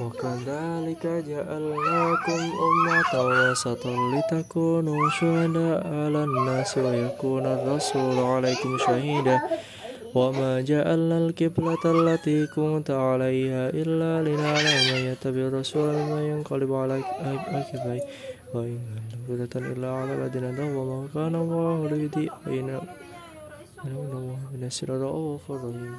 وكذلك جعلناكم أمة وسطا لتكونوا شهداء على الناس ويكون الرسول عليكم شهيدا. وما جعلنا القبلة التي كنت عليها إلا لنعلم من يتبع الرسول ممن ينقلب على عقبيه وإن كانت إلا على الذين وما كان الله ليضيع إن الله بالناس رؤوف الرحيم.